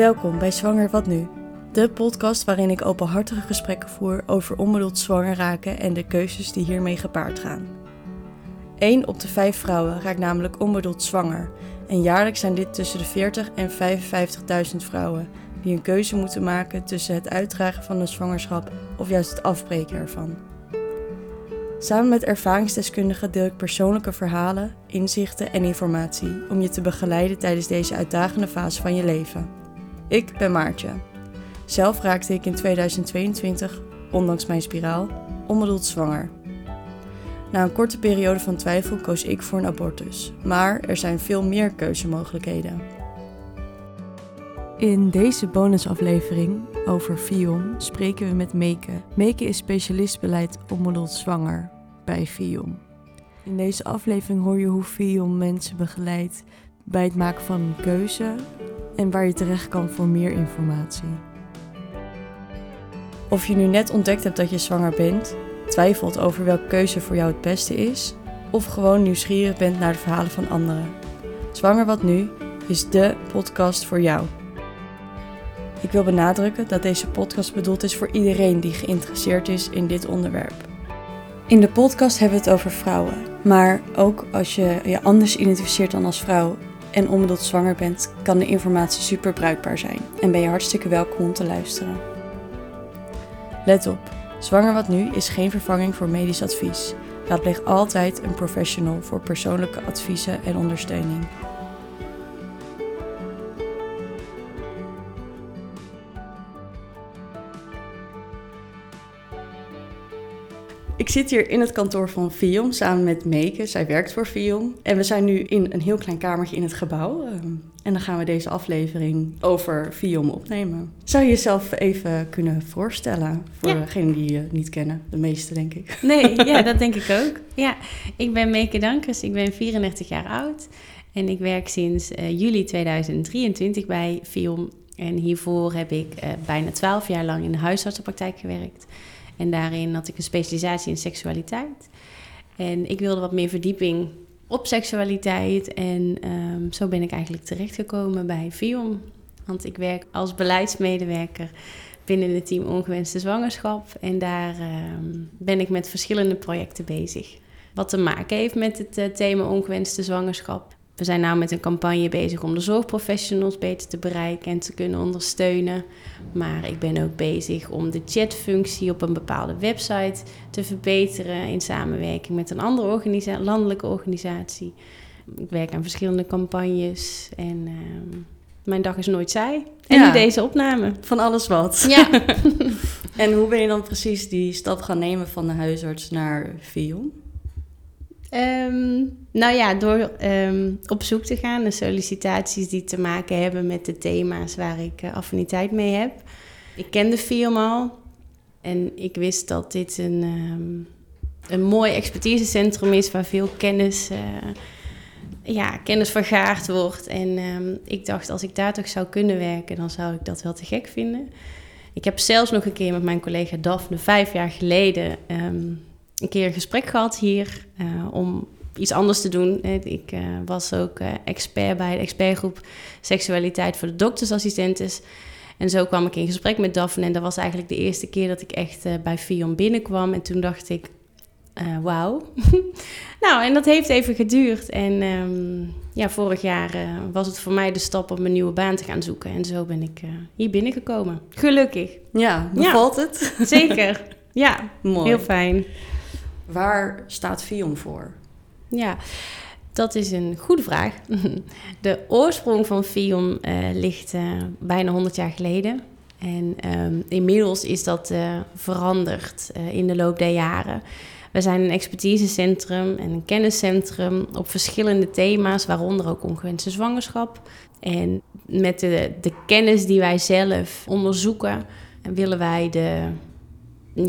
Welkom bij Zwanger Wat Nu, de podcast waarin ik openhartige gesprekken voer over onbedoeld zwanger raken en de keuzes die hiermee gepaard gaan. Eén op de vijf vrouwen raakt namelijk onbedoeld zwanger en jaarlijks zijn dit tussen de 40 en 55.000 vrouwen die een keuze moeten maken tussen het uitdragen van een zwangerschap of juist het afbreken ervan. Samen met ervaringsdeskundigen deel ik persoonlijke verhalen, inzichten en informatie om je te begeleiden tijdens deze uitdagende fase van je leven. Ik ben Maartje. Zelf raakte ik in 2022, ondanks mijn spiraal, onbedoeld zwanger. Na een korte periode van twijfel koos ik voor een abortus, maar er zijn veel meer keuzemogelijkheden. In deze bonusaflevering over FIOM spreken we met Meke. Meke is specialist beleid onbedoeld zwanger bij FIOM. In deze aflevering hoor je hoe FIOM mensen begeleidt bij het maken van een keuze en waar je terecht kan voor meer informatie. Of je nu net ontdekt hebt dat je zwanger bent, twijfelt over welke keuze voor jou het beste is, of gewoon nieuwsgierig bent naar de verhalen van anderen. Zwanger wat nu is de podcast voor jou. Ik wil benadrukken dat deze podcast bedoeld is voor iedereen die geïnteresseerd is in dit onderwerp. In de podcast hebben we het over vrouwen, maar ook als je je anders identificeert dan als vrouw en onbedoeld zwanger bent, kan de informatie super bruikbaar zijn en ben je hartstikke welkom om te luisteren. Let op, Zwanger wat nu is geen vervanging voor medisch advies. Raadpleeg altijd een professional voor persoonlijke adviezen en ondersteuning. Zit hier in het kantoor van Vion samen met Meke. Zij werkt voor Vion. En we zijn nu in een heel klein kamertje in het gebouw. Ehm, en dan gaan we deze aflevering over Vion opnemen. Zou je jezelf even kunnen voorstellen? Voor degenen die je niet kennen. De meeste, denk ik. Nee, ja, dat denk ik ook. Ja, ik ben Meke Dankers. Ik ben 34 jaar oud. En ik werk sinds uh, juli 2023 bij Vion. En hiervoor heb ik uh, bijna 12 jaar lang in de huisartsenpraktijk gewerkt. En daarin had ik een specialisatie in seksualiteit. En ik wilde wat meer verdieping op seksualiteit. En um, zo ben ik eigenlijk terechtgekomen bij VIOM. Want ik werk als beleidsmedewerker binnen het team Ongewenste Zwangerschap. En daar um, ben ik met verschillende projecten bezig. Wat te maken heeft met het uh, thema ongewenste zwangerschap. We zijn nu met een campagne bezig om de zorgprofessionals beter te bereiken en te kunnen ondersteunen. Maar ik ben ook bezig om de chatfunctie op een bepaalde website te verbeteren in samenwerking met een andere organisa landelijke organisatie. Ik werk aan verschillende campagnes en uh, mijn dag is nooit saai. En ja, nu deze opname. Van alles wat. Ja. en hoe ben je dan precies die stap gaan nemen van de huisarts naar Vion? Um, nou ja, door um, op zoek te gaan naar sollicitaties die te maken hebben met de thema's waar ik uh, affiniteit mee heb. Ik ken de film al en ik wist dat dit een, um, een mooi expertisecentrum is waar veel kennis, uh, ja, kennis vergaard wordt. En ik dacht, als ik daar toch zou kunnen werken, dan zou ik dat wel te gek vinden. Ik heb zelfs nog een keer met mijn collega Daphne vijf jaar geleden een keer een gesprek gehad hier uh, om iets anders te doen. Ik uh, was ook uh, expert bij de expertgroep seksualiteit voor de doktersassistentes. En zo kwam ik in gesprek met Daphne. En dat was eigenlijk de eerste keer dat ik echt bij Fion binnenkwam. En toen dacht ik, wauw. nou, en dat heeft even geduurd. En um, ja, vorig jaar was het voor mij de stap om een nieuwe baan te gaan zoeken. En zo ben ik hier binnengekomen. Gelukkig. Ja, bevalt ja. het? Zeker. Ja, Mooi. heel fijn. Waar staat Fion voor? Ja, dat is een goede vraag. De oorsprong van Fion uh, ligt uh, bijna 100 jaar geleden. En um, inmiddels is dat uh, veranderd in de loop der jaren. We zijn een expertisecentrum en een kenniscentrum op verschillende thema's, waaronder ook ongewenste zwangerschap. En met de, de kennis die wij zelf onderzoeken, willen wij de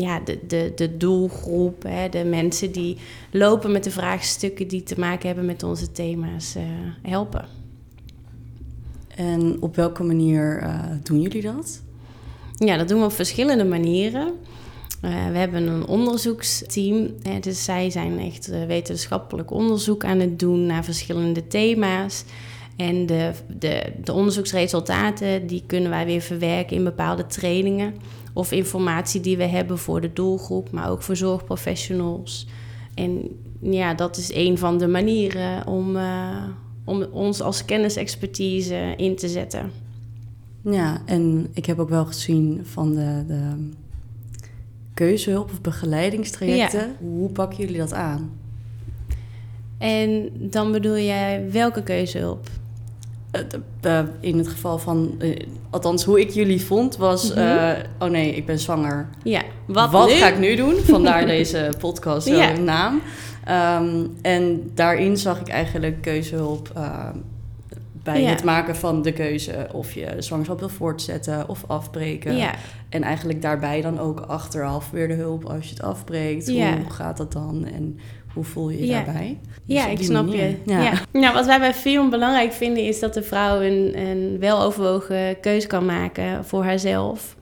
ja, de, de, de doelgroep, hè, de mensen die lopen met de vraagstukken die te maken hebben met onze thema's, uh, helpen. En op welke manier uh, doen jullie dat? Ja, dat doen we op verschillende manieren. Uh, we hebben een onderzoeksteam. Hè, dus zij zijn echt wetenschappelijk onderzoek aan het doen naar verschillende thema's. En de, de, de onderzoeksresultaten die kunnen wij weer verwerken in bepaalde trainingen of informatie die we hebben voor de doelgroep, maar ook voor zorgprofessionals. En ja, dat is een van de manieren om, uh, om ons als kennisexpertise in te zetten. Ja, en ik heb ook wel gezien van de, de keuzehulp of begeleidingstrajecten. Hoe pakken jullie dat aan? En dan bedoel jij welke keuzehulp? Uh, in het geval van, uh, althans hoe ik jullie vond, was: uh, oh nee, ik ben zwanger. Ja, wat, wat ga ik nu doen? Vandaar deze podcast, ja. naam. Um, en daarin zag ik eigenlijk keuzehulp bij het maken van de keuze of je de zwangerschap wil voortzetten of afbreken. Ja. En eigenlijk daarbij dan ook achteraf weer de hulp als je het afbreekt. Hoe gaat dat dan en hoe voel je je daarbij? Dus ja, ik snap je. Ja. Nou, wat wij bij film belangrijk vinden is dat de vrouw een, een weloverwogen keuze kan maken voor haarzelf.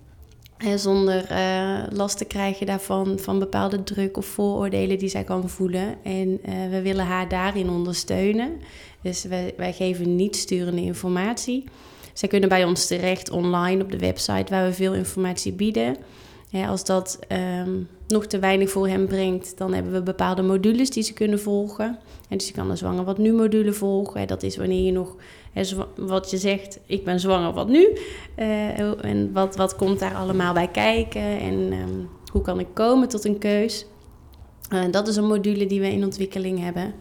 En zonder uh, last te krijgen daarvan van bepaalde druk of vooroordelen die zij kan voelen. En uh, we willen haar daarin ondersteunen. Dus wij, wij geven niet sturende informatie. Zij kunnen bij ons terecht online op de website waar we veel informatie bieden. Als dat um, nog te weinig voor hem brengt, dan hebben we bepaalde modules die ze kunnen volgen. En dus je kan de zwanger wat nu module volgen. Dat is wanneer je nog, wat je zegt, ik ben zwanger wat nu. Uh, en wat, wat komt daar allemaal bij kijken en um, hoe kan ik komen tot een keus. Uh, dat is een module die we in ontwikkeling hebben.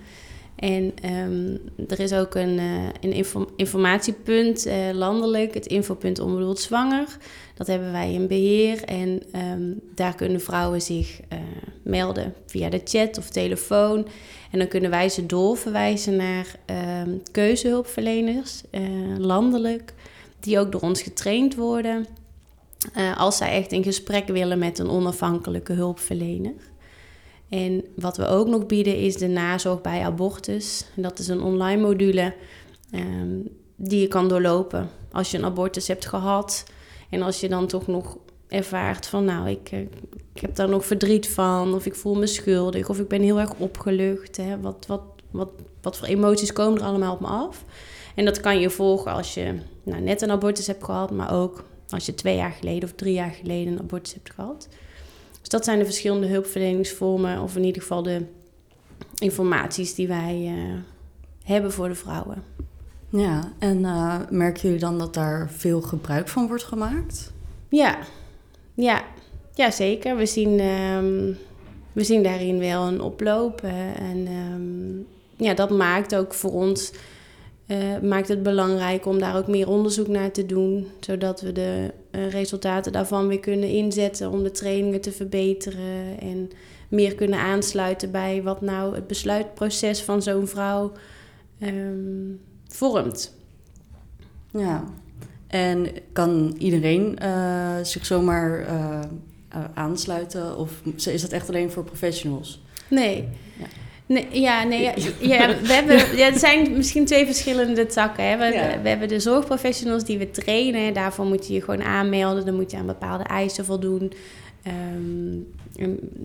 En um, er is ook een, uh, een info informatiepunt uh, landelijk, het infopunt onbedoeld zwanger. Dat hebben wij in beheer en um, daar kunnen vrouwen zich uh, melden via de chat of telefoon. En dan kunnen wij ze doorverwijzen naar um, keuzehulpverleners, landelijk, die ook door ons getraind worden. als zij echt in gesprek willen met een onafhankelijke hulpverlener. En wat we ook nog bieden is de nazorg bij abortus. dat is een online module um, die je kan doorlopen als je een abortus hebt gehad. En als je dan toch nog ervaart van nou, ik, eh, ik heb daar nog verdriet van, of ik voel me schuldig, of ik ben heel erg opgelucht. Hè. Wat, wat, wat, wat voor emoties komen er allemaal op me af? En dat kan je volgen als je nou, net een abortus hebt gehad, maar ook als je twee jaar geleden of drie jaar geleden een abortus hebt gehad. Dus dat zijn de verschillende hulpverleningsvormen, of in ieder geval de informaties die wij uh, hebben voor de vrouwen. Ja, en uh, merken jullie dan dat daar veel gebruik van wordt gemaakt? Ja, ja, ja zeker. We zien, um, we zien daarin wel een oploop. en um, ja, dat maakt ook voor ons uh, maakt het belangrijk om daar ook meer onderzoek naar te doen, zodat we de resultaten daarvan weer kunnen inzetten om de trainingen te verbeteren en meer kunnen aansluiten bij wat nou het besluitproces van zo'n vrouw um, vormt. Ja, en kan iedereen uh, zich zomaar aansluiten of is dat echt alleen voor professionals? Nee. Ja. Nee, ja, nee, ja, ja, we hebben, ja, het zijn misschien twee verschillende takken. Hè. We, we hebben de zorgprofessionals die we trainen. Daarvoor moet je je gewoon aanmelden. Dan moet je aan bepaalde eisen voldoen. Um,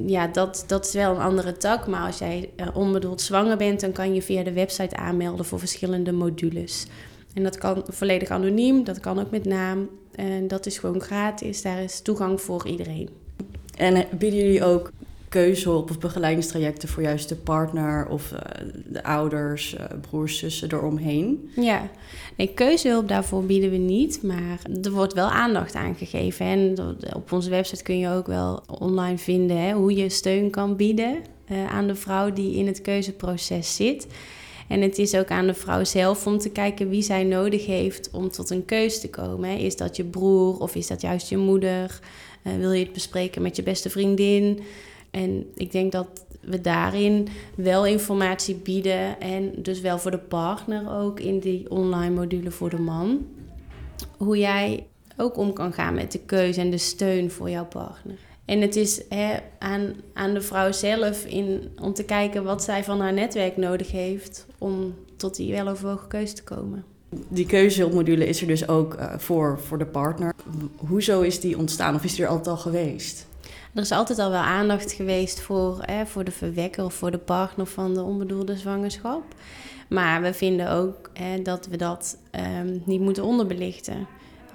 ja, dat, dat is wel een andere tak. Maar als jij uh, onbedoeld zwanger bent, dan kan je via de website aanmelden voor verschillende modules. En dat kan volledig anoniem, dat kan ook met naam. En dat is gewoon gratis. Daar is toegang voor iedereen. En eh, bieden jullie ook keuzehulp of begeleidingstrajecten voor juist de partner of uh, de ouders, uh, broers, zussen eromheen? Ja, nee, keuzehulp daarvoor bieden we niet, maar er wordt wel aandacht aan gegeven. En op onze website kun je ook wel online vinden hè, hoe je steun kan bieden uh, aan de vrouw die in het keuzeproces zit. En het is ook aan de vrouw zelf om te kijken wie zij nodig heeft om tot een keuze te komen. Is dat je broer of is dat juist je moeder? wil je het bespreken met je beste vriendin? En ik denk dat we daarin wel informatie bieden. En dus wel voor de partner ook in die online module voor de man. Hoe jij ook om kan gaan met de keuze en de steun voor jouw partner. En het is hè, aan, aan de vrouw zelf in, om te kijken wat zij van haar netwerk nodig heeft om tot die weloverwogen keuze te komen. Die keuzehulpmodule is er dus ook uh, voor, voor de partner. Hoezo is die ontstaan of is die er altijd al geweest? Er is altijd al wel aandacht geweest voor, voor de verwekker of voor de partner van de onbedoelde zwangerschap. Maar we vinden ook dat we dat ehm, niet moeten onderbelichten.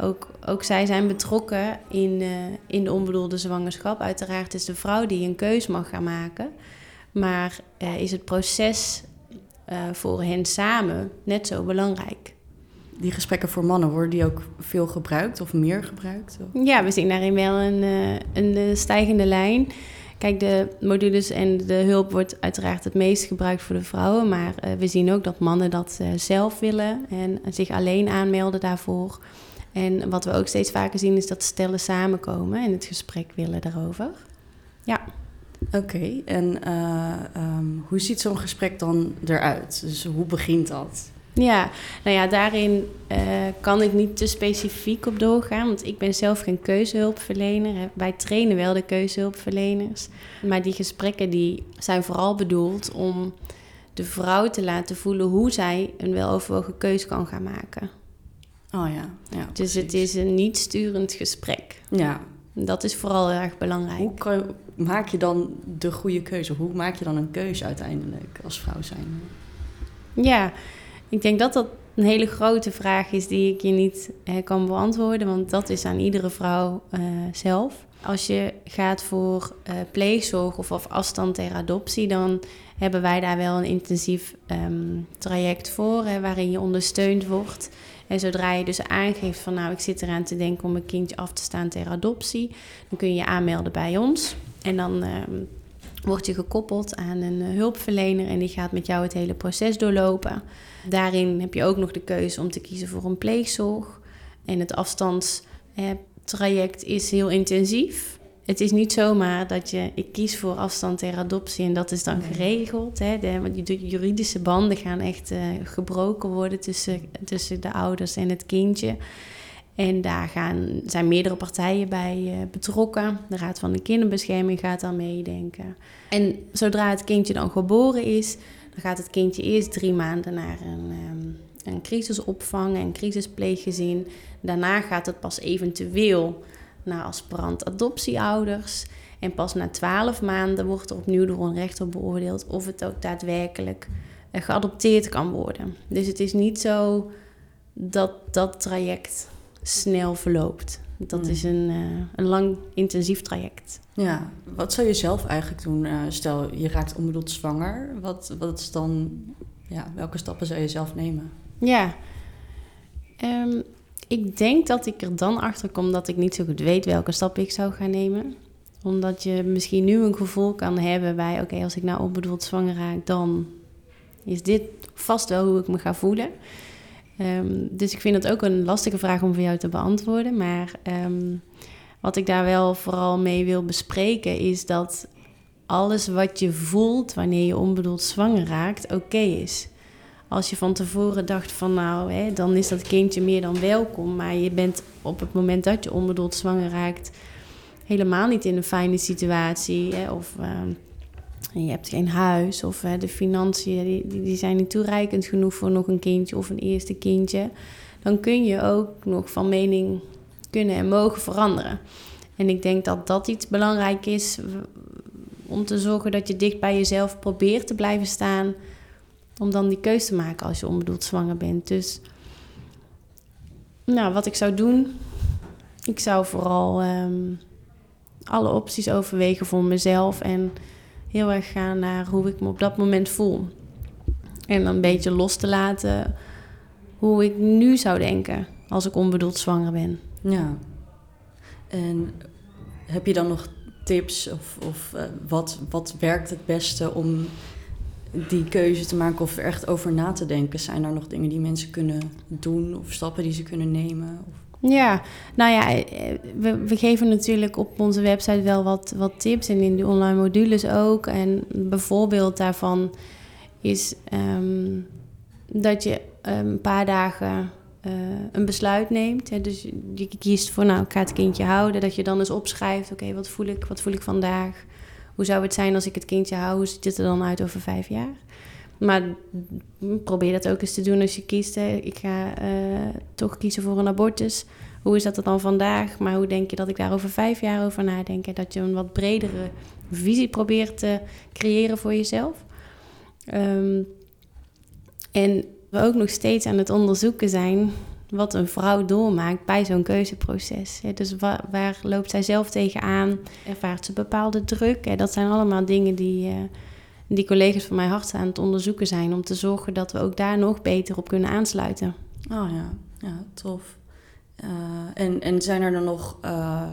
Ook, ook zij zijn betrokken in, uh, in de onbedoelde zwangerschap. Uiteraard is de vrouw die een keus mag gaan maken. Maar uh, is het proces uh, voor hen samen net zo belangrijk. Die gesprekken voor mannen, worden die ook veel gebruikt of meer gebruikt? Ja, we zien daarin wel een, een stijgende lijn. Kijk, de modules en de hulp wordt uiteraard het meest gebruikt voor de vrouwen. Maar uh, we zien ook dat mannen dat uh, zelf willen en zich alleen aanmelden daarvoor. En wat we ook steeds vaker zien is dat stellen samenkomen en het gesprek willen daarover. Ja. Oké, okay. en uh, um, hoe ziet zo'n gesprek dan eruit? Dus hoe begint dat? Ja, nou ja, daarin uh, kan ik niet te specifiek op doorgaan, want ik ben zelf geen keuzehulpverlener. Wij trainen wel de keuzehulpverleners, maar die gesprekken die zijn vooral bedoeld om de vrouw te laten voelen hoe zij een weloverwogen keuze kan gaan maken. Oh ja, ja Dus precies. het is een niet sturend gesprek. Ja. Dat is vooral erg belangrijk. Hoe kan, maak je dan de goede keuze? Hoe maak je dan een keuze uiteindelijk als vrouw zijn? Ja, ik denk dat dat een hele grote vraag is die ik je niet eh, kan beantwoorden, want dat is aan iedere vrouw uh, zelf. Als je gaat voor uh, pleegzorg of, of afstand ter adoptie, dan hebben wij daar wel een intensief um, traject voor, hè, waarin je ondersteund wordt. En zodra je dus aangeeft van nou, ik zit eraan te denken om een kindje af te staan ter adoptie, dan kun je je aanmelden bij ons. En dan um, word je gekoppeld aan een hulpverlener en die gaat met jou het hele proces doorlopen. Daarin heb je ook nog de keuze om te kiezen voor een pleegzorg. En het afstandstraject is heel intensief. Het is niet zomaar dat je, ik kies voor afstand ter adoptie en dat is dan geregeld. Hè? De, de juridische banden gaan echt uh, gebroken worden tussen, tussen de ouders en het kindje. En daar gaan, zijn meerdere partijen bij uh, betrokken. De Raad van de Kinderbescherming gaat dan meedenken. En zodra het kindje dan geboren is, dan gaat het kindje eerst drie maanden naar een, um, een crisisopvang, een crisispleeggezin. Daarna gaat het pas eventueel naar aspirant adoptieouders. En pas na twaalf maanden wordt er opnieuw door een rechter beoordeeld of het ook daadwerkelijk uh, geadopteerd kan worden. Dus het is niet zo dat dat traject snel verloopt. Dat is een, uh, een lang intensief traject. Ja, wat zou je zelf eigenlijk doen? Uh, stel, je raakt onbedoeld zwanger. Wat, wat is dan, ja, welke stappen zou je zelf nemen? Ja, um, ik denk dat ik er dan achter kom dat ik niet zo goed weet welke stappen ik zou gaan nemen. Omdat je misschien nu een gevoel kan hebben bij, oké, okay, als ik nou onbedoeld zwanger raak, dan is dit vast wel hoe ik me ga voelen. Um, dus ik vind het ook een lastige vraag om voor jou te beantwoorden. Maar um, wat ik daar wel vooral mee wil bespreken is dat alles wat je voelt wanneer je onbedoeld zwanger raakt, oké is. Als je van tevoren dacht van nou, hè, dan is dat kindje meer dan welkom. Maar je bent op het moment dat je onbedoeld zwanger raakt helemaal niet in een fijne situatie. Hè, of uh, je hebt geen huis of uh, de financiën die, die zijn niet toereikend genoeg voor nog een kindje of een eerste kindje. Dan kun je ook nog van mening kunnen en mogen veranderen. En ik denk dat dat iets belangrijk is om te zorgen dat je dicht bij jezelf probeert te blijven staan. Om dan die keuze te maken als je onbedoeld zwanger bent. Dus nou, wat ik zou doen, ik zou vooral um, alle opties overwegen voor mezelf en heel erg gaan naar hoe ik me op dat moment voel. En dan een beetje los te laten hoe ik nu zou denken als ik onbedoeld zwanger ben. Ja. En heb je dan nog tips of, of uh, wat, wat werkt het beste om die keuze te maken of er echt over na te denken? Zijn er nog dingen die mensen kunnen doen of stappen die ze kunnen nemen? Of? Ja, nou ja, eh, we, geven natuurlijk op onze website wel wat, wat tips en in de online modules ook. En bijvoorbeeld daarvan is um, dat je een paar dagen uh, een besluit neemt. Hè, dus je kiest voor, nou, ik ga het kindje houden. Dat je dan eens opschrijft, oké, wat voel ik, wat voel ik vandaag? Hoe zou het zijn als ik het kindje hou? Hoe ziet het er dan uit over vijf jaar? Maar probeer dat ook eens te doen als je kiest. Hè. Ik ga uh, toch kiezen voor een abortus. Hoe is dat dan vandaag? Maar hoe denk je dat ik daar over vijf jaar over nadenk? En dat je een wat bredere visie probeert te creëren voor jezelf. Um, En we ook nog steeds aan het onderzoeken zijn wat een vrouw doormaakt bij zo'n keuzeproces. Dus waar, waar, loopt zij zelf tegenaan? Ervaart ze bepaalde druk? Dat zijn allemaal dingen die, uh, die collega's van mij hard aan het onderzoeken zijn... om te zorgen dat we ook daar nog beter op kunnen aansluiten. Oh ja, ja tof. Uh, en, en zijn er dan nog... Uh,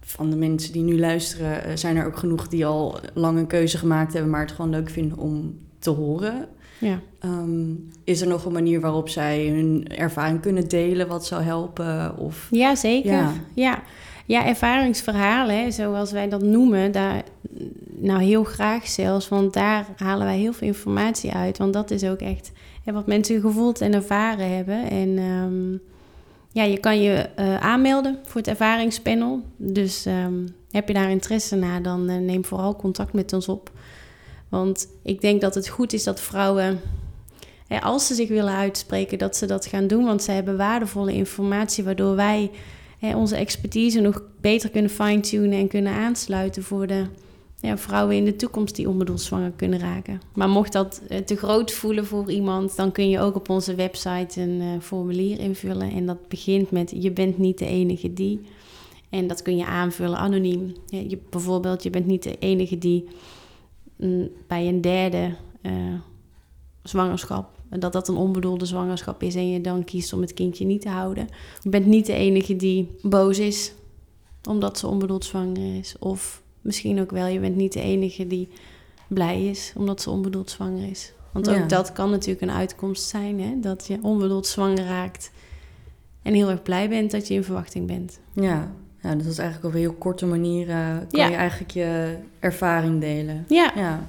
van de mensen die nu luisteren, zijn er ook genoeg die al lang een keuze gemaakt hebben, maar het gewoon leuk vinden om te horen. Ja. Um, is er nog een manier waarop zij hun ervaring kunnen delen wat zou helpen? Of... Ja, zeker. Ja. ja. Ja, ervaringsverhalen, hè, zoals wij dat noemen, daar, nou heel graag zelfs, want daar halen wij heel veel informatie uit. Want dat is ook echt hè, wat mensen gevoeld en ervaren hebben. En um, ja, je kan je uh, aanmelden voor het ervaringspanel. Dus um, heb je daar interesse naar, dan uh, neem vooral contact met ons op. Want ik denk dat het goed is dat vrouwen, hè, als ze zich willen uitspreken, dat ze dat gaan doen. Want ze hebben waardevolle informatie, waardoor wij hè, onze expertise nog beter kunnen fine-tunen en kunnen aansluiten voor de vrouwen in de toekomst die onbedoeld zwanger kunnen raken. Maar mocht dat eh, te groot voelen voor iemand, dan kun je ook op onze website een uh, formulier invullen. En dat begint met je bent niet de enige die. En dat kun je aanvullen anoniem. Je, bijvoorbeeld, je bent niet de enige die bij een derde uh, zwangerschap. Dat dat een onbedoelde zwangerschap is en je dan kiest om het kindje niet te houden. Je bent niet de enige die boos is omdat ze onbedoeld zwanger is. Of misschien ook wel, je bent niet de enige die blij is omdat ze onbedoeld zwanger is. Want ook dat kan natuurlijk een uitkomst zijn, hè? dat je onbedoeld zwanger raakt en heel erg blij bent dat je in verwachting bent. Ja, ja, dat is eigenlijk op een heel korte manier uh, kan je eigenlijk je ervaring delen. Ja. ja.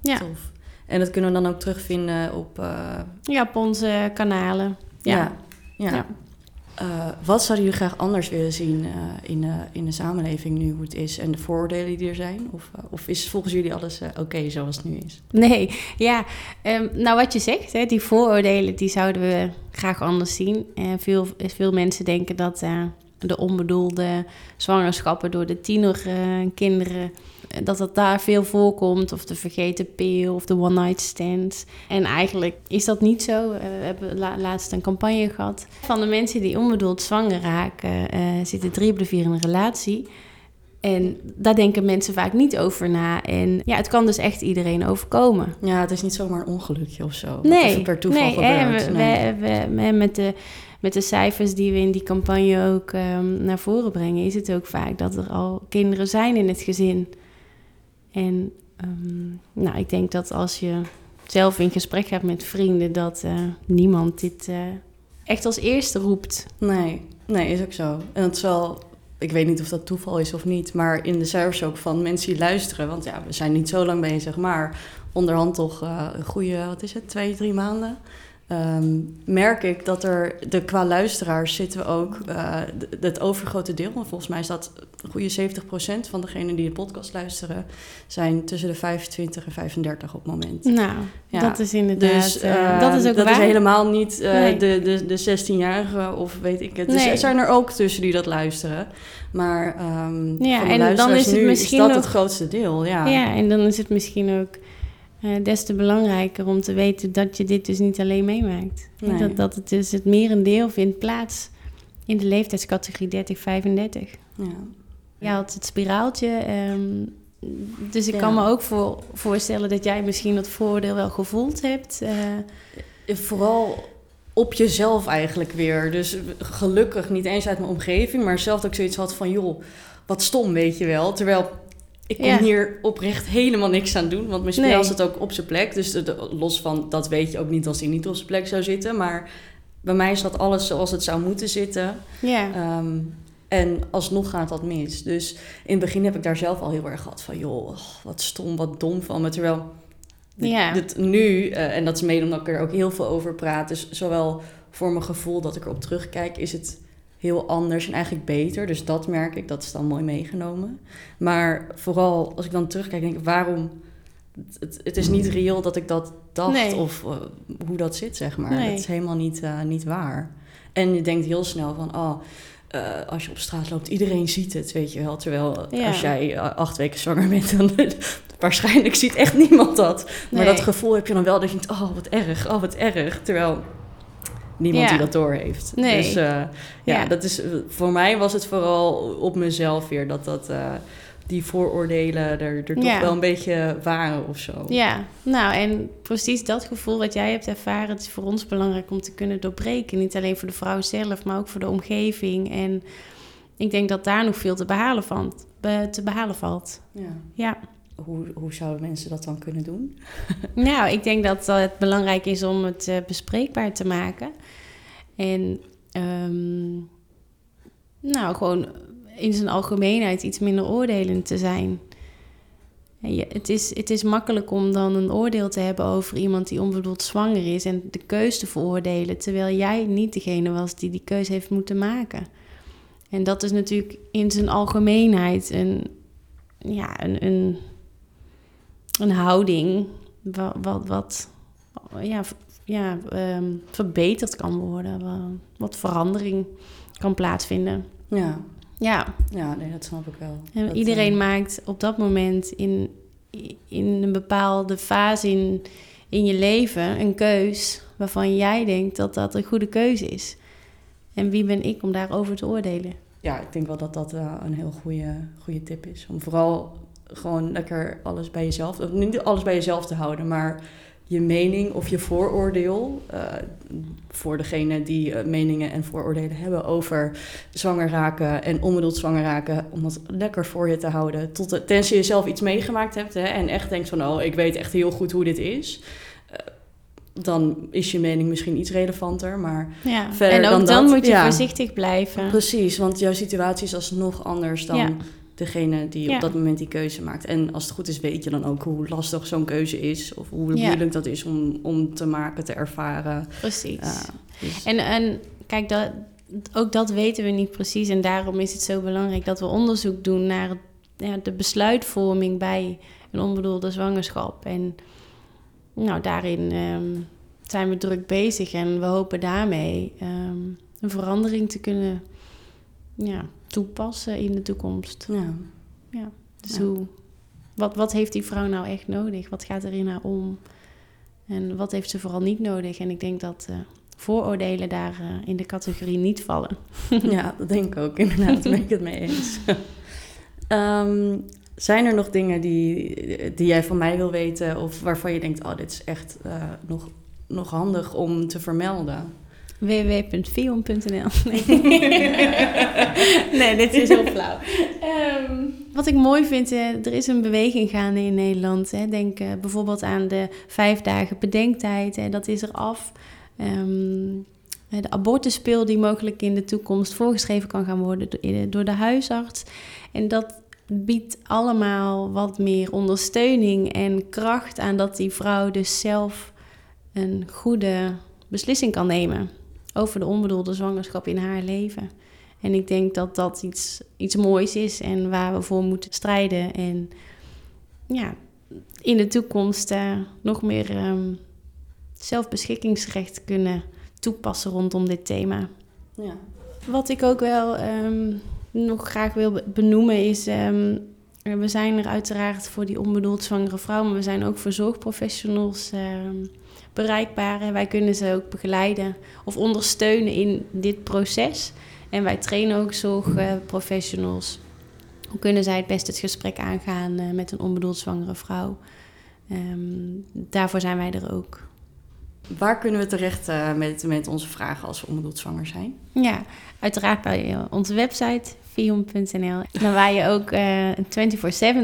Ja. Tof. En dat kunnen we dan ook terugvinden op... Uh... Ja, op onze kanalen. Ja. ja. Uh, wat zouden jullie graag anders willen zien in, in de samenleving nu hoe het is en de vooroordelen die er zijn? Of, of is volgens jullie alles oké zoals het nu is? Nee, ja. Um, nou, wat je zegt, hè, die vooroordelen die zouden we graag anders zien. veel, veel mensen denken dat de onbedoelde zwangerschappen door de tienerkinderen. Uh, dat dat daar veel voorkomt, of de vergeten pil of de one-night stands. En eigenlijk is dat niet zo. Uh, we hebben laatst een campagne gehad. Van de mensen die onbedoeld zwanger raken, uh, zitten drie op de vier in een relatie. En daar denken mensen vaak niet over na. En ja, het kan dus echt iedereen overkomen. Ja, het is niet zomaar een ongelukje of zo. Nee, per toeval nee, gebeurt. We, nee. We, we, met de met de cijfers die we in die campagne ook um, naar voren brengen, is het ook vaak dat er al kinderen zijn in het gezin. En um, nou, ik denk dat als je zelf in gesprek gaat met vrienden, dat uh, niemand dit uh, echt als eerste roept. Nee, nee, is ook zo. En het wel, ik weet niet of dat toeval is of niet, maar in de cijfers ook van mensen die luisteren, want ja, we zijn niet zo lang bezig, maar onderhand toch uh, een goede, wat is het, twee, drie maanden. Um, merk ik dat er de, qua luisteraars zitten we ook uh, het overgrote deel, maar volgens mij is dat een goede 70% van degenen die de podcast luisteren, zijn tussen de 25 en 35 op het moment. Nou, ja. dat is inderdaad. Dus, uh, dat is ook dat is helemaal niet uh, nee. de, de, de 16-jarigen of weet ik het. Dus nee. er zijn er ook tussen die dat luisteren. Maar um, ja, en dan is het nu misschien is dat ook, het grootste deel. Ja. ja, en dan is het misschien ook uh, des te belangrijker om te weten dat je dit dus niet alleen meemaakt. Nee. Dat, dat het dus het merendeel vindt plaats in de leeftijdscategorie 30-35. Ja. Je had het spiraaltje. Um, dus ik ja. kan me ook voor, voorstellen dat jij misschien dat voordeel wel gevoeld hebt. Uh, Vooral op jezelf eigenlijk weer. Dus gelukkig niet eens uit mijn omgeving, maar zelf ook zoiets had van... joh, wat stom, weet je wel. Terwijl ik kon hier oprecht helemaal niks aan doen. Want mijn spel nee. zit ook op zijn plek. Dus de, los van, dat weet je ook niet als hij niet op zijn plek zou zitten. Maar bij mij zat alles zoals het zou moeten zitten. Ja. Um, en alsnog gaat dat mis. Dus in het begin heb ik daar zelf al heel erg gehad van... joh, wat stom, wat dom van me. Terwijl ja. dit nu, uh, en dat is mede omdat ik er ook heel veel over praat... dus zowel voor mijn gevoel dat ik erop terugkijk... is het heel anders en eigenlijk beter. Dus dat merk ik, dat is dan mooi meegenomen. Maar vooral als ik dan terugkijk, denk ik, waarom... Het, het is niet reëel dat ik dat dacht nee. of uh, hoe dat zit, zeg maar. Nee. Dat is helemaal niet, uh, niet waar. En je denkt heel snel van, oh, uh, als je op straat loopt, iedereen ziet het, weet je wel. Terwijl ja. als jij acht weken zwanger bent, dan waarschijnlijk ziet echt niemand dat. Maar Nee. dat gevoel heb je dan wel dat je denkt, oh wat erg, oh wat erg. Terwijl niemand Ja. die dat door heeft. Nee. Dus eh, ja, Ja. dat is, voor mij was het vooral op mezelf weer dat dat... eh, die vooroordelen er, er toch Ja. wel een beetje waren of zo. Ja, nou en precies dat gevoel wat jij hebt ervaren, het is voor ons belangrijk om te kunnen doorbreken. Niet alleen voor de vrouw zelf, maar ook voor de omgeving. En ik denk dat daar nog veel te behalen, van, be- te behalen valt. Ja. Ja. Hoe, hoe zouden mensen dat dan kunnen doen? Nou, ik denk dat het belangrijk is om het eh, bespreekbaar te maken. En ehm, nou, gewoon in zijn algemeenheid iets minder oordelend te zijn. Het, is, het is makkelijk om dan een oordeel te hebben over iemand die onbedoeld zwanger is en de keus te veroordelen, terwijl jij niet degene was die die keuze heeft moeten maken. En dat is natuurlijk in zijn algemeenheid een, ja, een, een, een houding wat, wat, wat ja, ja, ehm, verbeterd kan worden, wa- wat verandering kan plaatsvinden. Ja, Ja, ja nee, dat snap ik wel. en Dat, iedereen eh, maakt op dat moment in, in een bepaalde fase in, in je leven een keus waarvan jij denkt dat dat een goede keuze is. En wie ben ik om daarover te oordelen? Ja, ik denk wel dat dat eh, een heel goede, goede tip is. Om vooral gewoon lekker alles bij jezelf, niet alles bij jezelf te houden, maar je mening of je vooroordeel eh, voor degene die eh, meningen en vooroordelen hebben over zwanger raken en onbedoeld zwanger raken, om dat lekker voor je te houden. Tot de, tenzij je zelf iets meegemaakt hebt hè, en echt denkt van, oh, ik weet echt heel goed hoe dit is. Eh, dan is je mening misschien iets relevanter, maar Ja. Verder en ook dan dan, dat, moet je ja. voorzichtig blijven. Precies, want jouw situatie is alsnog anders dan Ja. Degene die Ja. op dat moment die keuze maakt. En als het goed is, weet je dan ook hoe lastig zo'n keuze is. Of hoe Ja. moeilijk dat is om, om te maken, te ervaren. Precies. Ja, dus- En, en kijk, dat, ook dat weten we niet precies. En daarom is het zo belangrijk dat we onderzoek doen naar ja, de besluitvorming bij een onbedoelde zwangerschap. En nou, daarin ehm, zijn we druk bezig en we hopen daarmee ehm, een verandering te kunnen ja, toepassen in de toekomst. ja. Dus Ja. hoe, wat, wat heeft die vrouw nou echt nodig? Wat gaat er in haar om? En wat heeft ze vooral niet nodig? En ik denk dat eh, vooroordelen daar eh, in de categorie niet vallen. ja, dat denk ik ook inderdaad. Daar ben ik het mee eens. Ehm, zijn er nog dingen die, die jij van mij wil weten? Of waarvan je denkt, oh, dit is echt eh, nog, nog handig om te vermelden? www.vion.nl Nee. nee, dit is heel flauw. Ehm, wat ik mooi vind, er is een beweging gaande in Nederland. Denk eh, bijvoorbeeld aan de vijf dagen bedenktijd. Dat is er af. Ehm, eh, de abortuspil die mogelijk in de toekomst voorgeschreven kan gaan worden eh, door de huisarts. En dat biedt allemaal wat meer ondersteuning en kracht aan dat die vrouw dus zelf een goede beslissing kan nemen over de onbedoelde zwangerschap in haar leven. En ik denk dat dat iets, iets moois is en waar we voor moeten strijden. En ja, in de toekomst eh, nog meer ehm, zelfbeschikkingsrecht kunnen toepassen rondom dit thema. Ja. Wat ik ook wel ehm, nog graag wil be- benoemen is... ehm, we zijn er uiteraard voor die onbedoeld zwangere vrouw... maar we zijn ook voor zorgprofessionals bereikbaar. En wij kunnen ze ook begeleiden of ondersteunen in dit proces. En wij trainen ook zorgprofessionals. Hoe kunnen zij het best het gesprek aangaan eh, met een onbedoeld zwangere vrouw? Ehm, daarvoor zijn wij er ook. Waar kunnen we terecht eh, met, met onze vragen als we onbedoeld zwanger zijn? Ja, uiteraard bij eh, onze website vion.nl. Maar waar je ook eh 24/7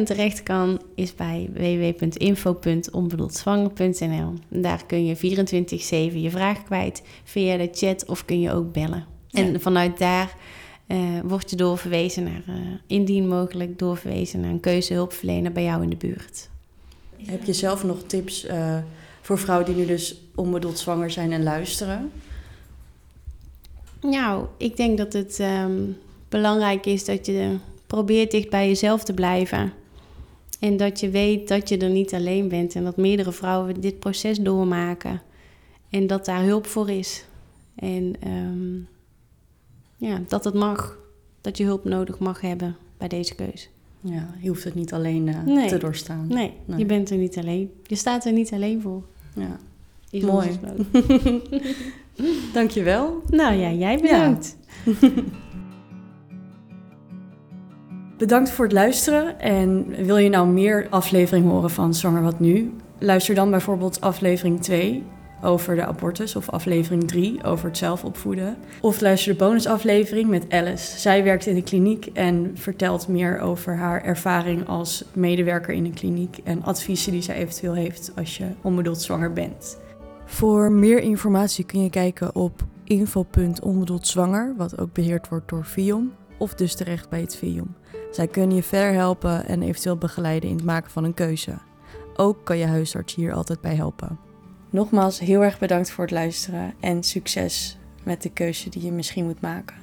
terecht kan, is bij www.info.onbedoeldzwanger.nl. En Daar kun je 24/7 je vraag kwijt via de chat of kun je ook bellen. En vanuit daar eh word je doorverwezen naar, eh, indien mogelijk, doorverwezen naar een keuzehulpverlener bij jou in de buurt. Heb je zelf nog tips eh, voor vrouwen die nu dus onbedoeld zwanger zijn en luisteren? Nou, ik denk dat het ehm, belangrijk is dat je probeert dicht bij jezelf te blijven. En dat je weet dat je er niet alleen bent en dat meerdere vrouwen dit proces doormaken. En dat daar hulp voor is. En ehm, ja, dat het mag. Dat je hulp nodig mag hebben bij deze keuze. Ja, je hoeft het niet alleen uh, Nee. te doorstaan. Nee, Nee. je bent er niet alleen. Je staat er niet alleen voor. Ja. Is Mooi. Dankjewel. nou ja, jij bedankt. Bedankt voor het luisteren. En wil je nou meer afleveringen horen van Zwanger Wat Nu? Luister dan bijvoorbeeld aflevering 2 over de abortus of aflevering 3 over het zelfopvoeden. Of luister de bonusaflevering met Alice. Zij werkt in de kliniek en vertelt meer over haar ervaring als medewerker in een kliniek en adviezen die zij eventueel heeft als je onbedoeld zwanger bent. Voor meer informatie kun je kijken op info.onbedoeldzwanger, wat ook beheerd wordt door VIOM, of dus terecht bij het VIOM. Zij kunnen je verder helpen en eventueel begeleiden in het maken van een keuze. Ook kan je huisarts hier altijd bij helpen. Nogmaals heel erg bedankt voor het luisteren en succes met de keuze die je misschien moet maken.